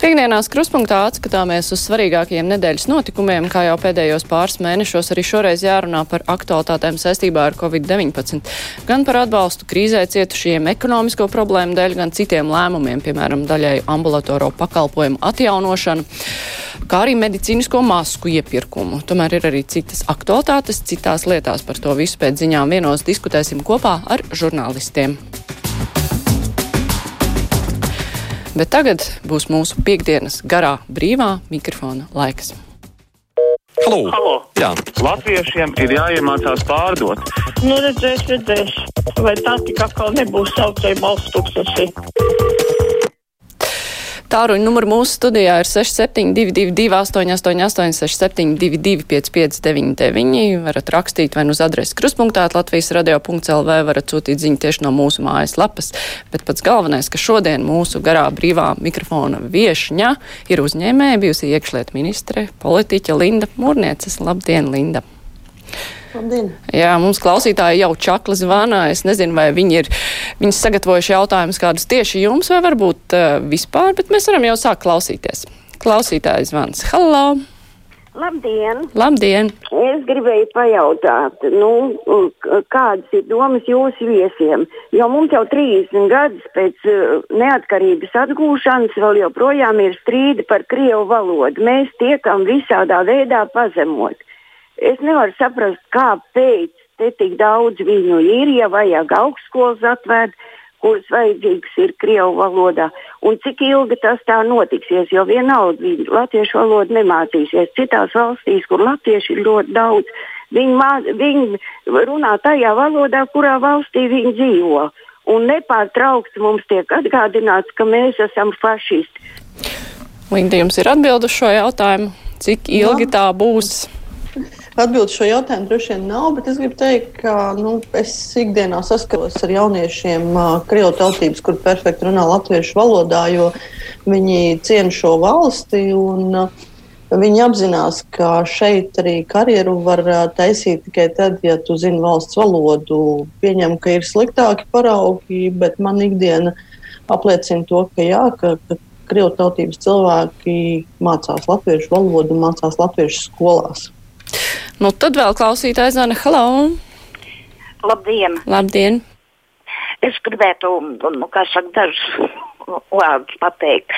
Piektdienās kruspunktā atskatāmies uz svarīgākajiem nedēļas notikumiem, kā jau pēdējos pāris mēnešos arī šoreiz jārunā par aktualitātēm saistībā ar Covid-19. Gan par atbalstu krīzē cietušajiem ekonomisko problēmu dēļ, gan citiem lēmumiem, piemēram, daļai ambulatoro pakalpojumu atjaunošanu, kā arī medicīnisko masku iepirkumu. Tomēr ir arī citas aktualitātes, citās lietās par to visu pēc ziņām vienos diskutēsim kopā ar žurnālistiem. Bet tagad būs mūsu piekdienas garā brīvā mikrofona laiks. Halo. Halo. Jā. Latviešiem ir jāiemācās pārdot. Nu, redzēs, redzēs. Vai tā tik atkal nebūs saucēja balsts tūkstoši? Tāruņa numuru mūsu studijā ir 6722, 888, 672, 559, varat rakstīt vai nu uz adresi kruspunktā, Latvijas radio.lv, varat sūtīt ziņu tieši no mūsu mājas lapas. Bet pats galvenais, ka šodien mūsu garā brīvā mikrofona viešņa ir uzņēmēja bijusi iekšliet ministre, politiķa Linda Mūrnieces. Labdien, Linda! Labdien. Jā, mums klausītāji jau čakli zvana. Es nezinu, vai viņi ir viņi sagatavojuši jautājumus kādus tieši jums, vai varbūt uh, vispār, bet mēs varam jau sākt klausīties. Klausītājs zvans. Halo! Labdien! Labdien! Es gribēju pajautāt, nu, kādas ir domas jūsu viesiem? Jo mums jau 30 gadus pēc uh, neatkarības atgūšanas vēl joprojām ir strīdi par krievu valodu. Mēs tiekam visādā veidā pazemot. Es nevaru saprast, kāpēc te tik daudz viņu ir, ja vajag augstskolas atvērt, kuras vajadzīgas ir Krievu valodā, un cik ilgi tas tā notiksies, jo vienalga viņi latviešu valodu nemācīsies. Citās valstīs, kur latvieši ir ļoti daudz, viņi, mā, viņi runā tajā valodā, kurā valstī viņi dzīvo. Un nepārtraukti mums tiek atgādināts, ka mēs esam fašisti. Linda, jums ir atbildu šo jautājumu? Cik ilgi Jā. tā būs? Atbildi šo jautājumu droši vien nav, bet es gribu teikt, ka nu, es ikdienā saskaros ar jauniešiem, krievu tautības, kur perfekti runā latviešu valodā, jo viņi ciena šo valsti. Un, Viņi apzinās, ka šeit arī karjeru var taisīt tikai tad, ja tu zini valsts valodu. Pieņem, ka ir sliktāki paraugi, bet man ikdiena apliecina to, ka jā, ka, ka krievu tautības cilvēki mācās latviešu valodu mācās latviešu skolās. Nu, tad vēl klausītājs Zana, hello! Labdien! Labdien! Es gribētu, nu, kā saka, dažus vārdus pateikt.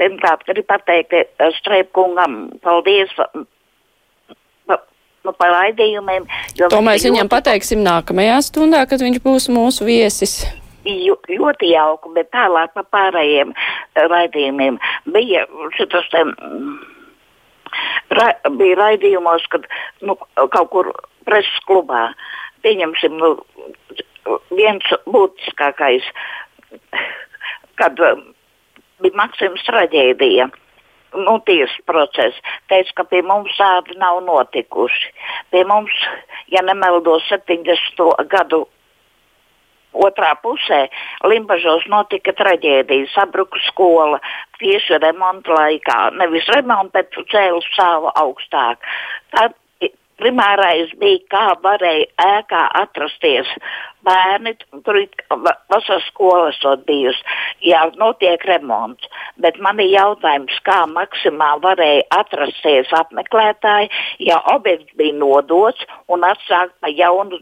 Pirmkārt, gribu pateikt Streipkungam paldies nu, par raidījumiem. To mēs viņam ļoti... pateiksim nākamajā stundā, kad viņš būs mūsu viesis. Ļoti jauki, bet tālāk par pārējiem raidījumiem bija šitas te. Um, ra, bija raidījumos, kad nu, kaut kur preses klubā pieņemsim nu, viens būtiskākais, kad um, bija Maksims traģēdija. Nu, tiesas process teica, ka pie mums tādi nav notikuši. Pie mums, ja nemeldos, 70. gadu Otrā pusē Limbažos notika traģēdija, sabruka skola tieši remonta laikā. Nevis remonta, bet cēlus savu augstāk. Tad primārais bija, kā varēja ēkā atrasties bērni, tur ir vasaras skolas bijusi, jā, notiek remonts, bet man ir jautājums, kā maksimāli varēja atrasties apmeklētāji, ja objekts bija nodots un atsākt pa jaunu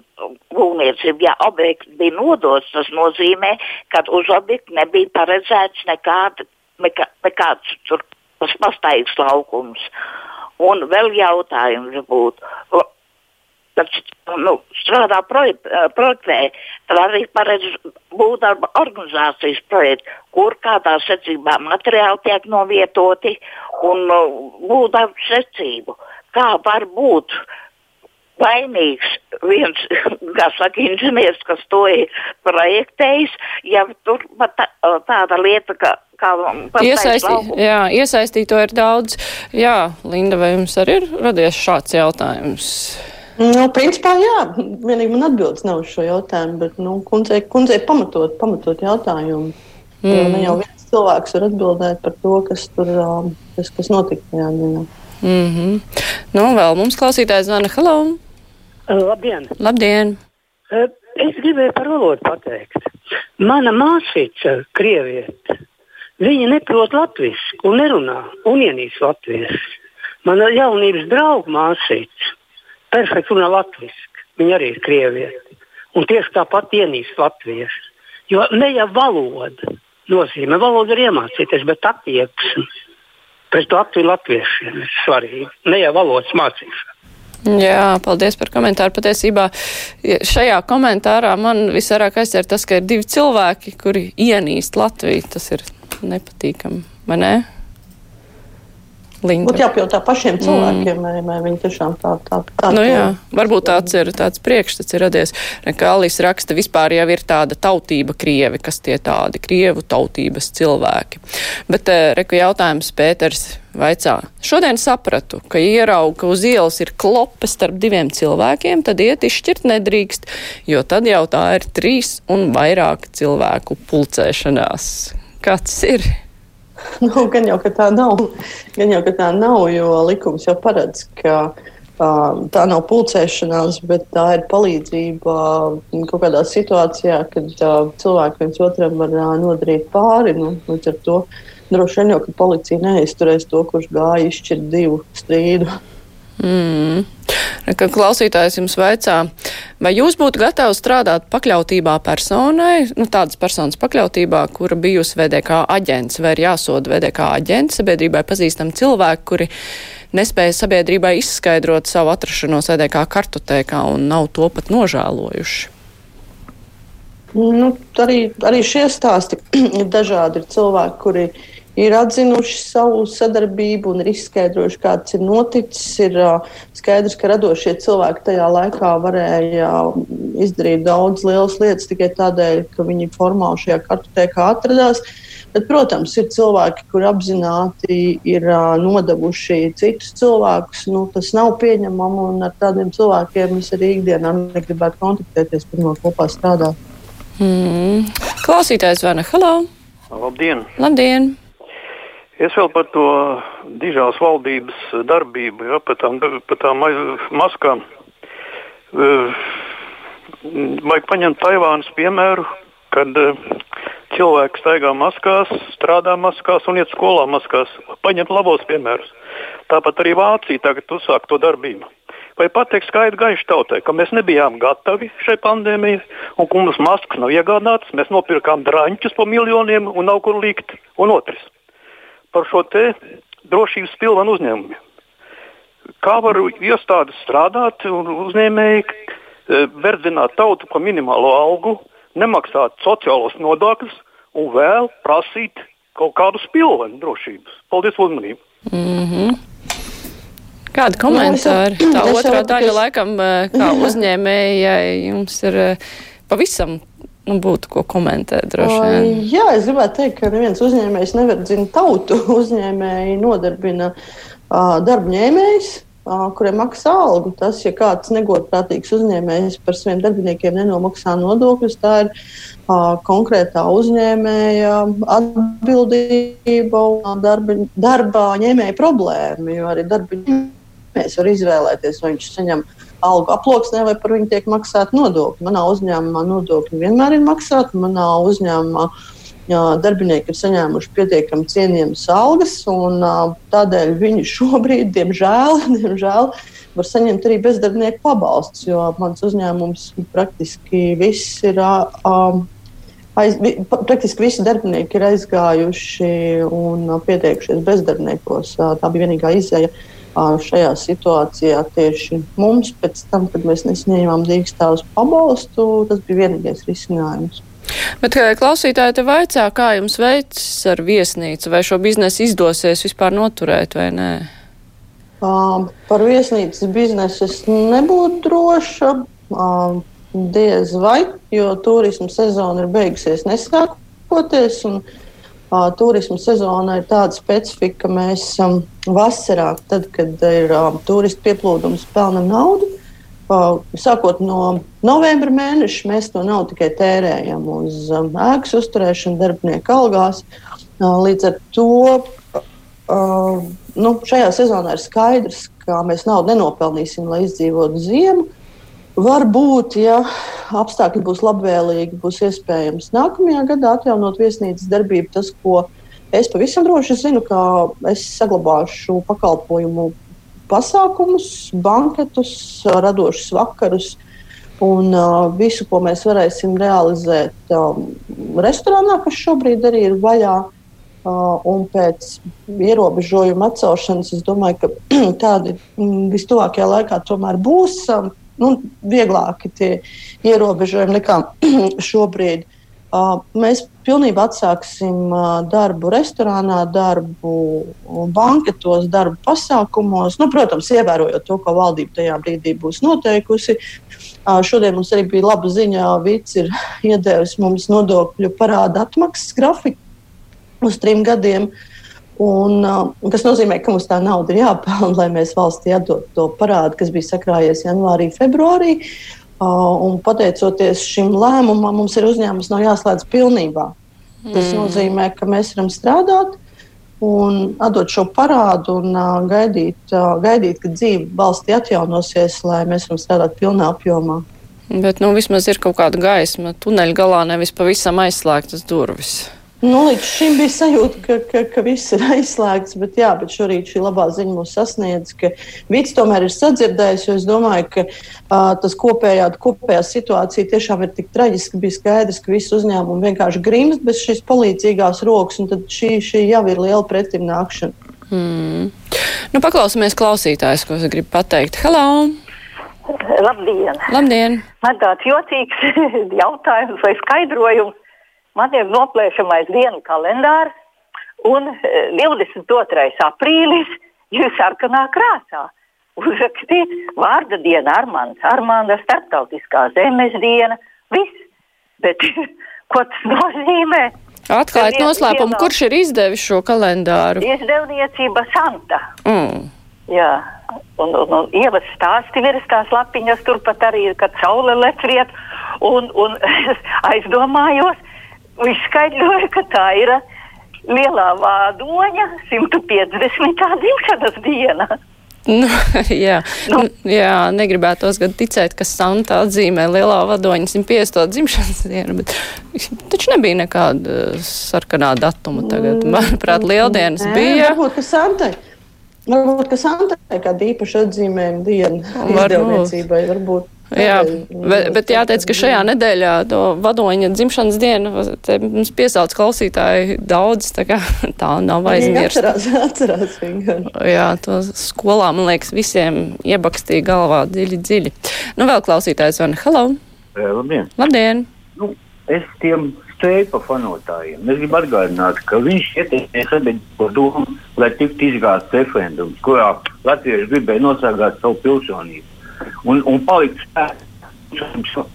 būvniecību. Ja objekts bija nodots, tas nozīmē, ka uz objektu nebija paredzēts nekāda, nekā, nekāds tur pastāvīgs laukums. Un vēl jautājums būtu, kad nu, strādā projekt, projektē, tad arī paredz būvdarba organizācijas projektu, kur kādā secībā materiāli tiek novietoti un būvdarba secību. Kā var būt vainīgs viens, kā saka, inženieris, kas to ir projektējis, ja tur pat tā, tāda lieta, ka Iesaisti, jā, iesaistīto ir daudz. Jā, Linda, vai jums arī ir radies šāds jautājums? Nu, principā, jā, vienīgi man atbildes nav uz šo jautājumu, bet, nu, kundzei, kundzei pamatot, pamatot jautājumu. Mm. Ne jau viens cilvēks var atbildēt par to, kas tur, kas, kas notika tajā dienā. Mm -hmm. Nu, vēl mums klausītājs zvana. Hello! Labdien! Labdien! Es gribēju par valodu pateikt. Mana māsīca, krieviete, viņa neprot latviešu un nerunā un ienīst latviešu. Mana jaunības drauga māsīca, perfekti runā latviešu. Viņa arī ir krieviete. Un tieši tāpat ienīst latviešu. Jo ne jau valoda nozīmē, valoda ir iemācīties, bet attieksme pret Latviju latviešiem ir svarīga. Ne jau valodas mācīšana. Jā, paldies par komentāru. Patiesībā šajā komentārā man visvairāk aizķer tas, ka ir divi cilvēki, kuri ienīst Latviju. Tas ir nepatīkami, vai ne? Linda. Būtu jāpajautā pašiem mm. cilvēkiem, mm. vai, vai viņi tiešām tā, tā, tā nu, jā, varbūt tāds ir tāds priekšstats ir radies. Kā Alis raksta, vispār jau ir tāda tautība krievi, kas tie tādi krievu tautības cilvēki. Bet, eh, reku jautājums Pēters vaicā. Šodien sapratu, ka ierauga, ka uz ielas ir klope starp diviem cilvēkiem, tad iet izšķirt nedrīkst, jo tad jau tā ir trīs un vairāk cilvēku pulcēšanās. Kāds ir? Nu, gan jau, ka tā nav. Gan jau, ka tā nav, jo likums jau paredz, ka uh, tā nav pulcēšanās, bet tā ir palīdzība kaut kādā situācijā, kad uh, cilvēki viens otram var uh, nodarīt pāri. Nu, līdz ar to droši vien jau, ka policija neizturēs to, kurš gāja izšķirt divu strīdu. Mm. Kad klausītājs jums vaicā, vai jūs būtu gatavi strādāt pakļautībā personai, nu, tādas personas pakļautībā, kura bijusi VDK aģents, vai ir jāsoda VDK aģents, sabiedrībai pazīstam cilvēki, kuri nespēja sabiedrībai izskaidrot savu atrašanos VDK kartotēkā un nav to pat nožēlojuši? Nu, arī, arī šie stāsti ir dažādi. Ir cilvēki, kuri ir atzinuši savu sadarbību un ir izskaidrojuši, kāds ir noticis. Ir skaidrs, ka radošie cilvēki tajā laikā varēja izdarīt daudz lielas lietas tikai tādēļ, ka viņi formāli šajā kartotēkā atradās. Bet, protams, ir cilvēki, kur apzināti ir uh, nodevuši citus cilvēkus. Nu, tas nav pieņemami, un ar tādiem cilvēkiem es arī ikdienā negribētu kontaktēties, pirmā kopā strādāt. Mm. Klausītājs Vana, hello! Labdien! Labdien! Es vēl par to dižās valdības darbību, ja, par tām, par tām maskām. Uh, vajag paņemt Taivānas piemēru, kad uh, cilvēki staigā maskās, strādā maskās un iet skolā maskās. Paņemt labos piemērus. Tāpat arī Vācija tagad uzsāk to darbību. Vai pateikt skaidri gaiši tautai, ka mēs nebijām gatavi šai pandēmijai un ka mums maskas nav iegādātas, mēs nopirkām drāņķus pa miljoniem un nav kur likt. Un otrs par šo drošības pilvenu uzņēmumu. Kā var iestādes strādāt un uzņēmēji e, verdzināt tautu par minimālo algu, nemaksāt sociālos nodokļus un vēl prasīt kaut kādu spilvenu drošības? Paldies par uzmanību! Mm -hmm. Kāda komentāra? Tā otrā daļa laikam, e, kā uzņēmējai, jums ir e, pavisam nu, būtu ko komentēt. Jā, es gribētu teikt, ka neviens uzņēmējs neverdzina tautu. Uzņēmēji nodarbina uh, darbņēmējs. Uh, kuriem maksā algu. Tas, ja kāds negodprātīgs uzņēmējs par saviem darbiniekiem nenomaksā nodokļus, tā ir uh, konkrētā uzņēmēja atbildība un darba, darba ņēmēja problēma. Jo arī darba ņēmējs var izvēlēties, vai viņš saņem algu aploksnē, vai par viņu tiek maksāta nodokļi. Manā uzņēmumā nodokļi vienmēr ir maksāti. Manā uzņēmumā darbinieki ir saņēmuši pietiekami cienījamas algas, un tādēļ viņi šobrīd, diemžēl, diemžēl var saņemt arī bezdarbnieku pabalstus, jo mans uzņēmums praktiski viss ir. Aiz, praktiski visi darbinieki ir aizgājuši un pieteikušies bezdarbniekos. Tā bija vienīgā izēja. Uh, šajā situācijā tieši mums, pēc tam, kad mēs nesaņēmām dīkstāvus pabalstu, tas bija vienīgais risinājums. Bet klausītāji te vaicā, kā jums veicas ar viesnīcu, vai šo biznesu izdosies vispār noturēt vai nē? Uh, par viesnīcas biznesu es nebūtu droša. Uh, diez vai, jo turisma sezona ir beigusies nesākoties. Un, uh, Uh, turisma sezona ir tāda specifika, ka mēs um, vasarā, tad, kad ir um, turistu pieplūdums, pelnām naudu. Uh, sākot no novembra mēneša, mēs to naudu tikai tērējam uz um, ēkas uzturēšanu, darbinieku algās. Uh, līdz ar to uh, nu, šajā sezonā ir skaidrs, ka mēs naudu nenopelnīsim, lai izdzīvotu ziemu. Varbūt, ja apstākļi būs labvēlīgi, būs iespējams nākamajā gadā atjaunot viesnīcas darbību. Tas, ko es pavisam droši zinu, ka es saglabāšu pakalpojumu pasākumus, banketus, radošus vakarus un uh, visu, ko mēs varēsim realizēt um, restorānā, kas šobrīd arī ir vaļā. Uh, un pēc ierobežojuma atcelšanas es domāju, ka tādi mm, vistuvākajā laikā tomēr būs um, nu, vieglāki tie ierobežojumi nekā šobrīd. Uh, mēs pilnībā atsāksim uh, darbu restorānā, darbu banketos, darbu pasākumos. Nu, protams, ievērojot to, ko valdība tajā brīdī būs noteikusi. Uh, šodien mums arī bija laba ziņa, Vits ir iedevis mums nodokļu parāda atmaksas grafiku uz trim gadiem. Un, uh, tas nozīmē, ka mums tā nauda ir jāpelnā, lai mēs valstī atdotu to parādu, kas bija sakrājies janvārī, februārī. Uh, un pateicoties šim lēmumam, mums ir uzņēmums nav jāslēdz pilnībā. Mm. Tas nozīmē, ka mēs varam strādāt un atdot šo parādu un uh, gaidīt, uh, gaidīt, kad dzīve valstī atjaunosies, lai mēs varam strādāt pilnā apjomā. Bet nu, vismaz ir kaut kāda gaisma tuneļa galā, nevis pavisam aizslēgtas durvis. Nu, līdz šim bija sajūta, ka, ka, ka viss ir aizslēgts, bet, jā, bet šorīt šī labā ziņa mūs sasniedz, ka Vits tomēr ir sadzirdējis. Es domāju, ka uh, tas kopējā, kopējā situācija tiešām ir tik traģiska. Bija skaidrs, ka visi uzņēmumi vienkārši grimst bez šīs palīdzīgās rokas, un šī, šī jau ir liela pretimnākšana. Hmm. Nu, paklausīsimies klausītājs, ko es gribu pateikt. Hello! Labdien! Labdien. Man tāds jocīgs jautājums vai skaidrojums man ir noplēšamais dienu kalendārs, un 22. E, aprīlis ir sarkanā krāsā. Uzrakstīt vārda diena Armāns, Armāna starptautiskā zemes diena, viss. Bet ko tas nozīmē? Atklājot noslēpumu, dienā... kurš ir izdevis šo kalendāru? Izdevniecība Santa. Mm. Jā, un, un, un ievas stāsti virs tās lapiņas, turpat arī, kad saule lec riet, un, un es aizdomājos, izskaidroja, ka tā ir lielā vādoņa 150. dzimšanas diena. Nu, jā, nu. jā, negribētos gan ticēt, ka Santa atzīmē lielā vadoņa 150. dzimšanas dienu, bet taču nebija nekāda sarkanā datuma tagad. Mm, Manuprāt, lieldienas Nē, bija. Varbūt, ka Santai. Varbūt, ka Santai kāda īpaša atzīmējuma diena izdevniecībai varbūt. Jā, bet, bet jāteic, ka šajā nedēļā to vadoņa dzimšanas dienu mums piesauc klausītāji daudz, tā kā tā nav aizmirsta. Atcerās, atcerās viņu. Jā, to skolā, man liekas, visiem iebakstīja galvā dziļi, dziļi. Nu, vēl klausītājs van, hello! Labdien! Labdien! Nu, es tiem steipa fanotājiem. Es gribu atgādināt, ka viņš ieteicīja sabiedrību domu, lai tiktu izgāsts referendums, kurā latvieši gribēja nosargāt savu pilsonību un, un palikt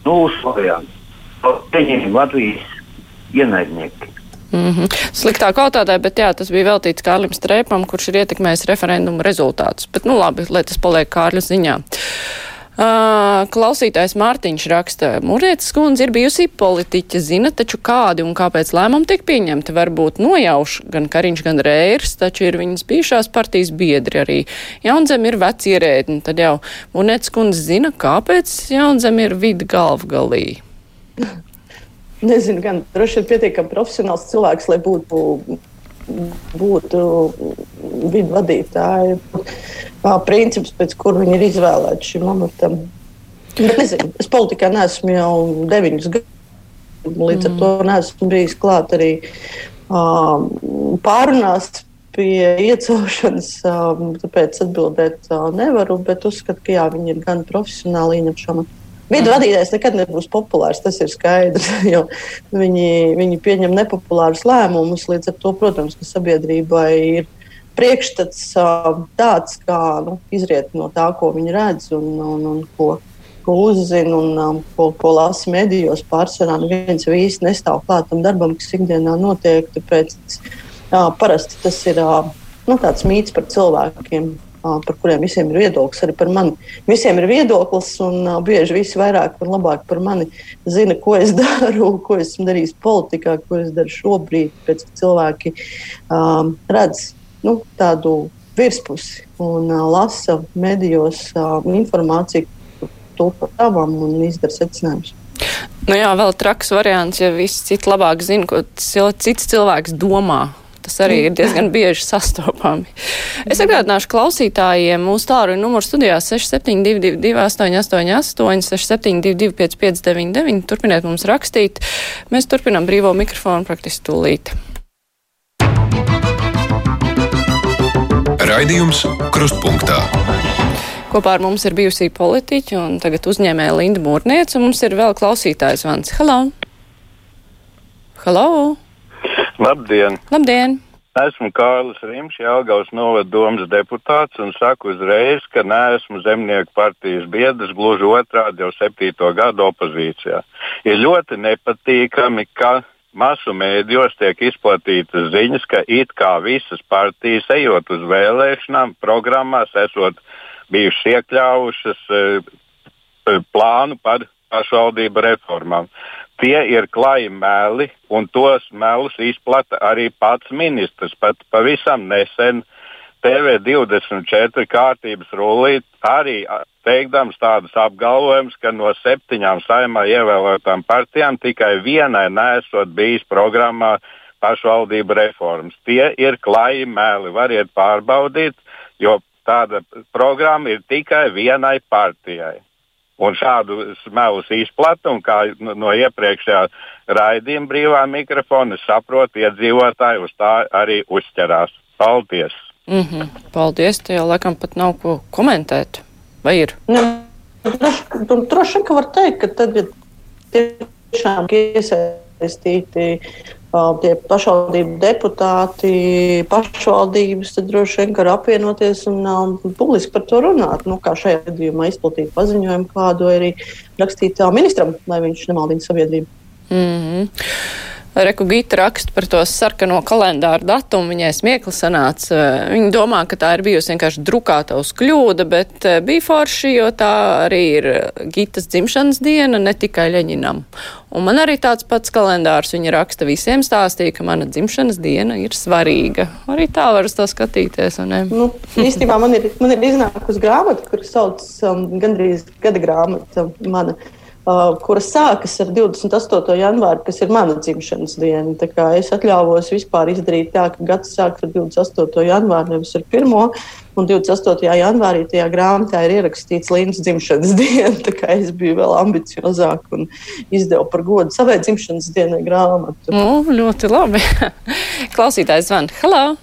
nulles variants. Viņiem Latvijas ienaidnieki. Mm -hmm. Sliktā kvalitātē, bet jā, tas bija veltīts Kārlim Strēpam, kurš ir ietekmējis referendumu rezultātus. Bet, nu labi, lai tas paliek Kārļa ziņā. Klausītājs Mārtiņš raksta, Murietas kundze ir bijusi politiķe, zina taču kādi un kāpēc lēmumi tiek pieņemti. Varbūt nojauš gan Kariņš, gan Rērs, taču ir viņas bijušās partijas biedri arī. Jaunzem ir veci ierēdni, tad jau Murietas kundze zina, kāpēc Jaunzem ir vidu galvgalī. Nezinu, gan droši vien pietiekami profesionāls cilvēks, lai būtu būtu vidu vadītāji. Princips, pēc kur viņi ir izvēlēti šim amatam. Bet nezinu, es politikā neesmu jau deviņus gadus. Līdz ar to mm. neesmu bijis klāt arī um, pārunās pie iecelšanas, um, tāpēc atbildēt uh, nevaru. Bet uzskatu, ka jā, viņi ir gan profesionāli šo amatu. Vidu vadītājs nekad nebūs populārs, tas ir skaidrs. Viņi, viņi pieņem nepopulārus lēmumus. Līdz ar to, protams, ka sabiedrībai ir priekšstats tāds, kā nu, izriet no tā, ko viņi redz un, un, un ko, ko uzzina un um, ko, ko lasa medijos. Pārsvarā neviens jau īsti nestāv klāt tam darbam, kas ikdienā notiek. Tāpēc jā, parasti tas ir nu, tāds mīts par cilvēkiem par kuriem visiem ir viedoklis. Arī par mani visiem ir viedoklis, un bieži visi vairāk un labāk par mani zina, ko es daru, ko esmu darījis politikā, ko es daru šobrīd. Pēc tam cilvēki um, redz nu, tādu virspusi un uh, lasa medijos uh, informāciju. tulko tavām un izdara secinājumus. Nu jā, vēl traks variants, ja viss cits labāk zina, ko cits cilvēks domā. Tas arī ir diezgan bieži sastopami. Es atgādināšu klausītājiem, mūsu tālruņa numurs studijā 6722, 888, 672, 559, turpiniet mums rakstīt. Mēs turpinām brīvo mikrofonu praktiski tūlīt. Raidījums Krustpunktā. Kopā ar mums ir bijusī politiķa un tagad uzņēmēja Linda Mūrniec, un mums ir vēl klausītājs Vans. Halo! Halo! Labdien! Labdien! Esmu Kārlis Rims, Jālgaus novada domas deputāts un saku uzreiz, ka neesmu zemnieku partijas biedrs, gluži otrādi jau septīto gadu opozīcijā. Ir ļoti nepatīkami, ka masu mēdījos tiek izplatītas ziņas, ka it kā visas partijas ejot uz vēlēšanām, programmās esot bijušas iekļāvušas e, plānu par pašvaldību reformām. Tie ir klaji meli, un tos melus izplata arī pats ministrs. Pat pavisam nesen TV24 kārtības rullīt arī teikdams tādus apgalvojumus, ka no septiņām saimā ievēlētām partijām tikai vienai nesot bijis programmā pašvaldību reformas. Tie ir klaji meli, variet pārbaudīt, jo tāda programma ir tikai vienai partijai. Un šādu melus izplata, un kā no iepriekšējā raidījuma brīvā mikrofona, saprot, iedzīvotāji uz tā arī uzķerās. Paldies! Mm -hmm. Paldies! Te jau laikam pat nav ko komentēt. Vai ir? Nu, droši vien, ka var teikt, ka tad, ja tiešām iesaistīti tie pašvaldību deputāti, pašvaldības, droši vien var apvienoties un um, publiski par to runāt. Nu, kā šajā gadījumā izplatīt paziņojumu kādu arī rakstīt ministram, lai viņš nemaldina sabiedrību. Mm -hmm. Reku Gita raksta par to sarkano kalendāru datumu. Viņai smiekli sanāca. Viņa domā, ka tā ir bijusi vienkārši drukāta uz kļūda, bet eh, bija forši, jo tā arī ir Gitas dzimšanas diena, ne tikai Ļeņinam. Un man arī tāds pats kalendārs viņa raksta visiem stāstīja, ka mana dzimšanas diena ir svarīga. Arī tā var uz to skatīties. Nu, īstenībā man ir, man ir iznākusi grāmata, kuras sauc um, gandrīz gada grāmata mana. Uh, kuras sākas ar 28. janvāru, kas ir mana dzimšanas diena. Es atļāvos vispār izdarīt tā, ka gads sākas ar 28. janvāru, nevis ar 1. Un 28. janvārī tajā grāmatā ir ierakstīts Līnas dzimšanas diena. Es biju vēl ambiciozāk un izdevu par godu savai dzimšanas dienai grāmatu. Nu, ļoti labi. Klausītājs zvan. Hello!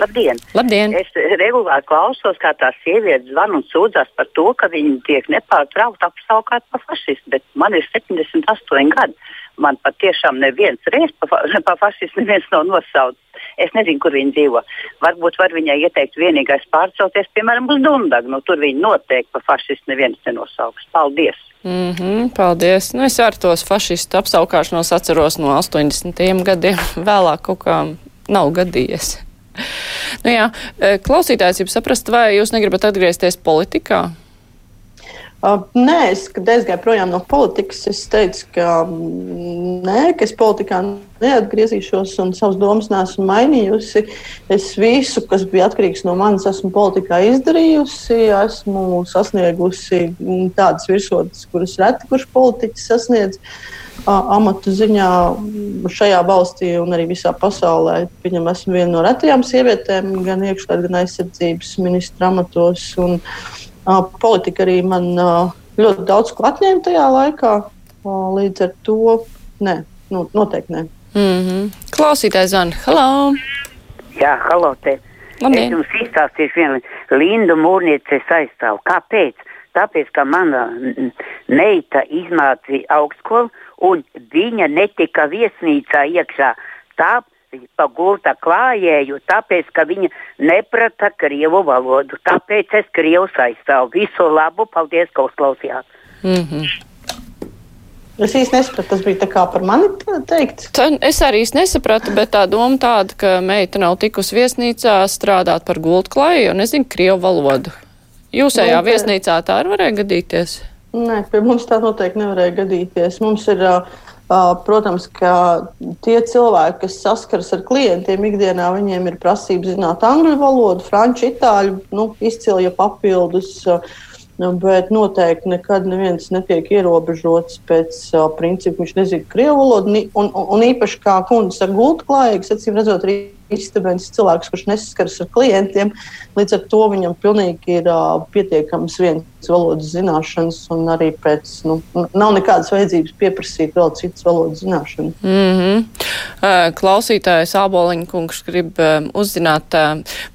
Labdien! Labdien. Es regulāri klausos, kā tās sievietes zvan un sūdzas par to, ka viņi tiek nepārtraukti apsaukāti par fašistu, bet man ir 78 gadi. Man patiešām neviens reizes pa, pa fašistu neviens nav nosaucis. Es nezinu, kur viņi dzīvo. Varbūt var viņai ieteikt vienīgais pārcelties, piemēram, uz Dundagu. Nu, tur viņi noteikti pa fašistu neviens nenosauks. Paldies! Mm -hmm, paldies! Nu, es ar tos fašistu apsaukāšanos atceros no 80. gadiem. Vēlāk kaut kā nav gadījies. Nu jā, e, klausītājs jau saprast, vai jūs negribat atgriezties politikā? Uh, nē, es, kad es gāju projām no politikas, es teicu, ka nē, ka es politikā neatgriezīšos un savas domas neesmu mainījusi. Es visu, kas bija atkarīgs no manis, esmu politikā izdarījusi. Esmu sasniegusi tādas virsotnes, kuras reti kurš politiķis sasniedz. Amatu ziņā šajā valstī un arī visā pasaulē. Viņam esmu viena no retajām sievietēm, gan iekšlietu, gan aizsardzības ministra amatos. Un, uh, Politika arī man ļoti daudz ko atņēma tajā laikā. Līdz ar to nē, nu, noteikti nē. Mm -hmm. Klausītājs Zana, hello! Jā, hello! Te. Labdien. Es jums izstāstīšu vienu Lindu Mūrnieci aizstāvu. Kāpēc? Tāpēc, ka mana meita izmācīja augstskolu un viņa netika viesnīcā iekšā. Tā pa gulta klājēju, tāpēc, ka viņa neprata krievu valodu. Tāpēc es krievus aizstāvu. Visu labu, paldies, ka uzklausījāt. Mm -hmm. Es īsti nesapratu, tas bija tā kā par mani teikt. Tā, es arī īsti nesapratu, bet tā doma tāda, ka meita nav tikusi viesnīcā strādāt par gultklāju, jo nezinu krievu valodu. Jūsējā viesnīcā tā arī varēja gadīties? Nē, pie mums tā noteikti nevarēja gadīties. Mums ir Protams, ka tie cilvēki, kas saskaras ar klientiem ikdienā, viņiem ir prasība zināt angļu valodu, franču, itāļu, nu, izcili, papildus Nu, bet noteikti nekad neviens netiek ierobežots pēc uh, principa, viņš nezina krievu valodu. Un, un, un īpaši kā kundze ar gultu klājīgs, acīm redzot, arī izstabens cilvēks, kurš nesaskaras ar klientiem. Līdz ar to viņam pilnīgi ir uh, pietiekams viens valodas zināšanas, un arī pēc nu, nav nekādas vajadzības pieprasīt vēl citas valodas zināšanas. Mm -hmm. Klausītājs Āboliņa kungs grib uzzināt,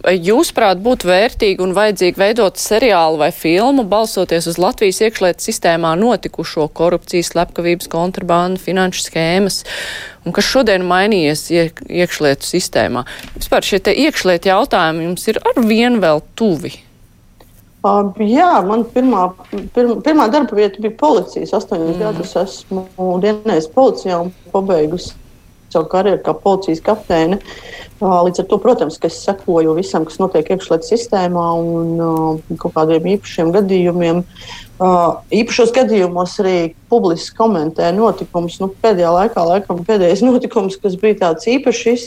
vai jūsuprāt būtu vērtīgi un vajadzīgi veidot seriālu vai filmu, balsoties uz Latvijas iekšlietu sistēmā notikušo korupcijas, slepkavības, kontrabandu, finanšu schēmas un kas šodien mainījies iek, iekšlietu sistēmā. Vispār šie iekšlietu jautājumi jums ir ar vienu vēl tuvi. Uh, jā, man pirmā, pirma, pirmā darba vieta bija policijas. Astoņus mm. gadus esmu dienējis policijā un pabeigusi savu karjeru kā policijas kapteine. Uh, līdz ar to, protams, es sekoju visam, kas notiek iekšlietu sistēmā un uh, kaut kādiem īpašiem gadījumiem. Uh, īpašos gadījumos arī publiski komentē notikumus. Nu, pēdējā laikā, laikam, pēdējais notikums, kas bija tāds īpaši iz,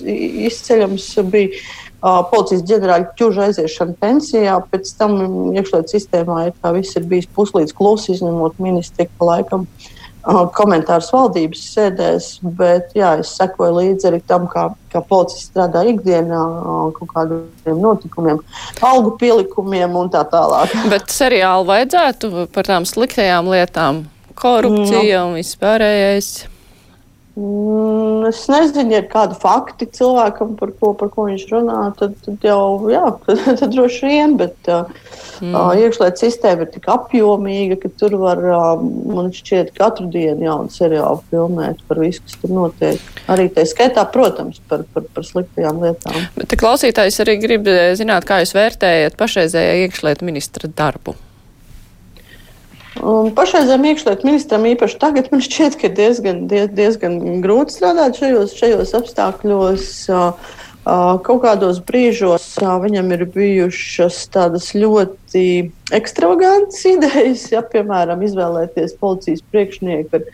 izceļams, bija uh, policijas ģenerāļa ķūža aiziešana pensijā. Pēc tam iekšlietu sistēmā ir, viss ir bijis puslīdz klusi, izņemot ministri pa laikam. Uh, komentārus valdības sēdēs, bet jā, es sekoju līdzi arī tam, kā, kā policija strādā ikdienā, kaut kādiem notikumiem, algu pielikumiem un tā tālāk. Bet seriāli vajadzētu par tām sliktajām lietām, korupcija no. un vispārējais. Mm, es nezinu, ja ir kādi fakti cilvēkam, par ko, par ko viņš runā, tad, tad jau jā, tad, tad droši vien. Bet uh, mm. uh, iekšlietu sistēma ir tik apjomīga, ka tur var, uh, man šķiet, katru dienu jaunu seriālu filmēt par visu, kas tur notiek. Arī tā skaitā, protams, par, par, par sliktajām lietām. Bet klausītājs arī grib zināt, kā jūs vērtējat pašreizējā iekšlietu ministra darbu. Pašreizējiem iekšlietu ministram īpaši tagad man šķiet, ka diezgan, diez, diezgan grūti strādāt šajos, šajos apstākļos. Kaut kādos brīžos viņam ir bijušas tādas ļoti ekstravagantas idejas, ja, piemēram, izvēlēties policijas priekšnieku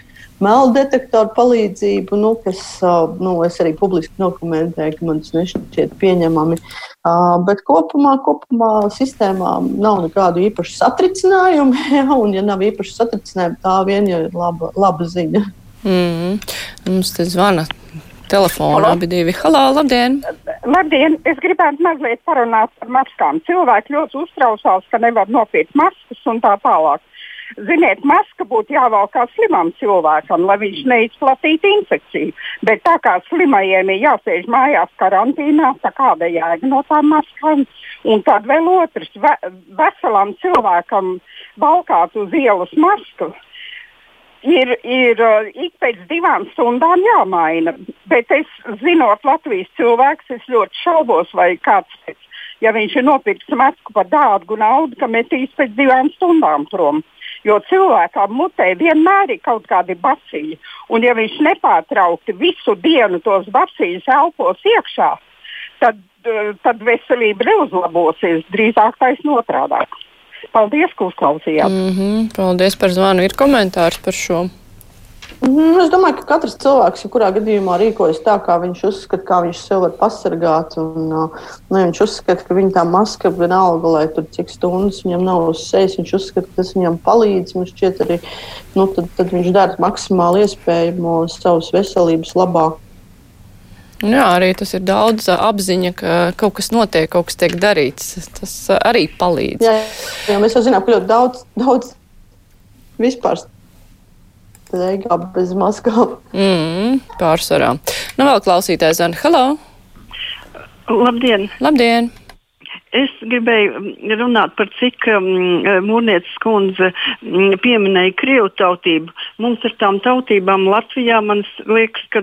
melu detektoru palīdzību, nu, kas nu, es arī publiski dokumentēju, ka man tas nešķiet pieņemami. Bet kopumā, kopumā sistēmā nav nekādu īpašu satricinājumu, ja, un, ja nav īpašu satricinājumu, tā vien jau ir laba, laba ziņa. Mm. Mums te zvana telefonā abi divi. Halo, labdien! Labdien! Es gribētu mazliet parunāt par maskām. Cilvēki ļoti uztraucās, ka nevar nopirkt maskas un tā tālāk. Ziniet, maska būtu jāvelk kā slimam cilvēkam, lai viņš neizplatītu infekciju. Bet tā kā slimajiem ir jāsēž mājās karantīnā, tā kāda jēga no tām maskām? Un tad vēl otrs, ve veselam cilvēkam valkāt uz ielas masku. Ir, ir uh, ik pēc divām stundām jāmaina. Bet es, zinot Latvijas cilvēkus, es ļoti šaubos, vai kāds pēc, ja viņš ir nopircis masku par dārgu naudu, ka metīs pēc divām stundām prom. Jo cilvēkam mutē vienmēr ir kaut kādi bacīļi. Un ja viņš nepārtraukti visu dienu tos bacīļus elpos iekšā, tad, eh, tad veselība neuzlabosies. Drīzāk taisnība otrādi. Paldies, ka uzklausījāt. Mm -hmm, paldies par zvanu. Ir komentārs par šo. Nu, es domāju, ka katrs cilvēks, jebkurā gadījumā, rīkojas tā, kā viņš uzskata, kā viņš sev var pasargāt. Un, nu, viņš uzskata, ka viņa tā maska vienalga, lai tur cik stundas viņam nav uz sejas, viņš uzskata, ka tas viņam palīdz. Man šķiet, arī nu, tad, tad viņš dara maksimāli iespējamo savas veselības labā. Jā, arī tas ir daudz apziņa, ka kaut kas notiek, kaut kas tiek darīts. Tas arī palīdz. Jā, jā mēs jau zinām, ka ļoti daudz, daudz vispār Reigā bez maskām. Mm, pārsvarā. Nu, vēl klausītājs Zana. Halo! Labdien! Labdien! Es gribēju mm, runāt par cik um, mūrnieces kundze um, pieminēja krievu tautību. Mums ar tām tautībām Latvijā, liekas, ka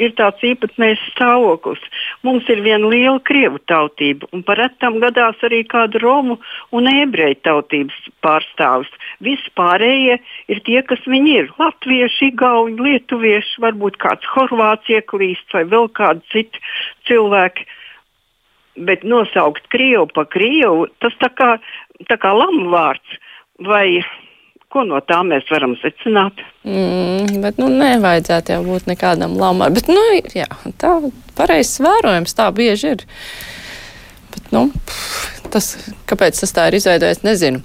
ir tāds īpatnējs stāvoklis. Mums ir viena liela krievu tautība, un par retam gadās arī kāda romu un ebreju tautības pārstāvis. Visi pārējie ir tie, kas viņi ir. Latvieši, igauņi, lietuvieši, varbūt kāds horvāts ieklīst vai vēl kādi citi cilvēki bet nosaukt Krievu pa Krievu, tas tā kā, tā kā lamu vārds. Vai ko no tā mēs varam secināt? Mm, bet, nu, nevajadzētu jau būt nekādam lamai. Bet, nu, jā, tā pareizs vērojums, tā bieži ir. Bet, nu, tas, kāpēc tas tā ir izveidojies, nezinu.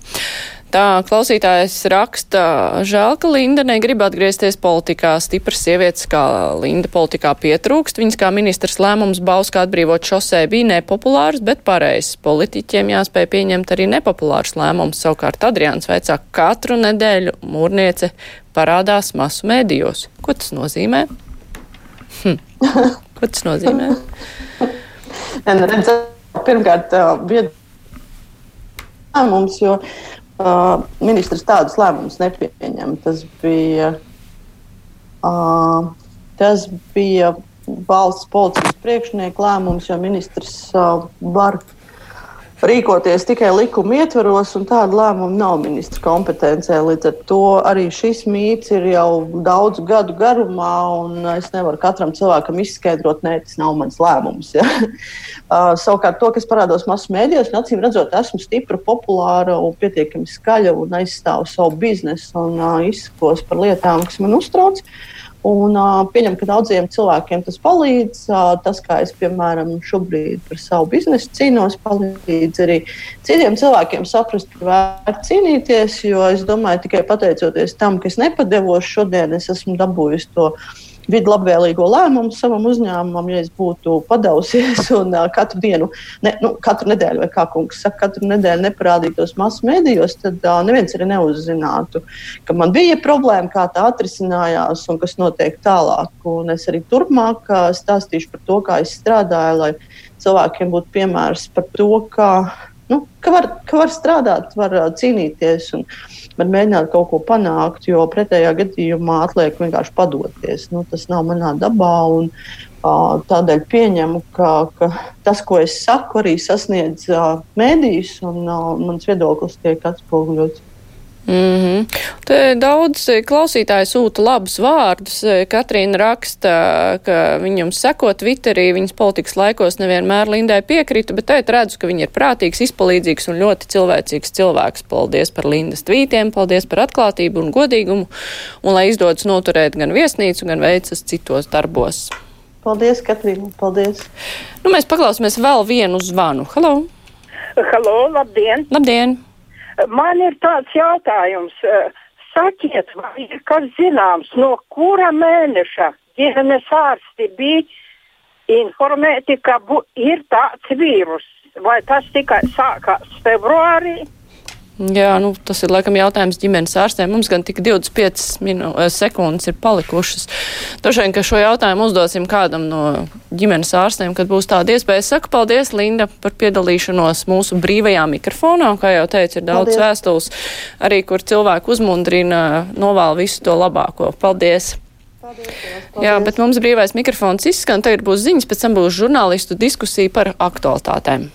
Tā klausītājs raksta, žēl, ka Linda negrib atgriezties politikā. Stipras sievietes kā Linda politikā pietrūkst. Viņas kā ministrs lēmums Bauskā atbrīvot šosē bija nepopulārs, bet pareizs. Politiķiem jāspēj pieņemt arī nepopulārs lēmums. Savukārt Adrians veicā katru nedēļu mūrniece parādās masu mēdījos. Ko tas nozīmē? Hm. Ko tas nozīmē? Pirmkārt, bija lēmums, jo uh, ministrs tādus lēmumus nepieņem. Tas bija, uh, tas bija valsts policijas priekšnieka lēmums, jo ministrs uh, var rīkoties tikai likuma ietvaros, un tāda lēmuma nav ministra kompetencē. Līdz ar to arī šis mīts ir jau daudzu gadu garumā, un es nevaru katram cilvēkam izskaidrot, nē, tas nav mans lēmums. Ja? Uh, savukārt, to, kas parādās masu mēdījos, acīm redzot, esmu stipra, populāra un pietiekami skaļa un aizstāvu savu biznesu un uh, izsakos par lietām, kas man uztrauc. Uh, Un, uh, pieņem, ka daudziem cilvēkiem tas palīdz. Uh, tas, kā es, piemēram, šobrīd par savu biznesu cīnos, palīdz arī citiem cilvēkiem saprast, ka vērts cīnīties. Jo es domāju, tikai pateicoties tam, ka es nepadevos šodien, es esmu dabūjusi to vidu labvēlīgo lēmumu savam uzņēmumam, ja es būtu padavusies un uh, katru dienu, ne, nu, katru nedēļu, vai kā kungs saka, katru nedēļu neparādītos masu mēdījos, tad uh, neviens arī neuzzinātu, ka man bija problēma, kā tā atrisinājās un kas notiek tālāk. Un es arī turpmāk uh, stāstīšu par to, kā es strādāju, lai cilvēkiem būtu piemērs par to, kā, nu, ka, var, ka var strādāt, var uh, cīnīties. Un, var mēģināt kaut ko panākt, jo pretējā gadījumā atliek vienkārši padoties. Nu, tas nav manā dabā. Un, uh, tādēļ pieņemu, ka, ka tas, ko es saku, arī sasniedz uh, mēdījus, un mans viedoklis tiek atspoguļots. Mm -hmm. Te daudz klausītāji sūta labus vārdus. Katrīna raksta, ka viņam seko Twitterī, viņas politikas laikos nevienmēr Lindai piekrita, bet tēt redzu, ka viņa ir prātīgs, izpalīdzīgs un ļoti cilvēcīgs cilvēks. Paldies par Lindas tvītiem, paldies par atklātību un godīgumu, un lai izdodas noturēt gan viesnīcu, gan veicas citos darbos. Paldies, Katrīna, paldies. Nu, mēs paklausīsimies vēl vienu zvanu. Halo! Halo, labdien! Labdien! Man ir tāds jautājums. Eh, sakiet, vai ir kas zināms, no kura mēneša ģimenes ārsti bija informēti, ka ir tāds vīrus? Vai tas tikai sākās februārī? Jā, nu, tas ir laikam jautājums ģimenes ārstiem. Mums gan tik 25 minu, eh, sekundes ir palikušas. Droši vien, ka šo jautājumu uzdosim kādam no ģimenes ārstiem, kad būs tāda iespēja. Saku paldies, Linda, par piedalīšanos mūsu brīvajā mikrofonā. Kā jau teicu, ir daudz paldies. vēstules, arī kur cilvēku uzmundrina, novēl visu to labāko. Paldies! Paldies, paldies. Jā, bet mums brīvais mikrofons izskan, tagad būs ziņas, pēc tam būs žurnālistu diskusija par aktualitātēm.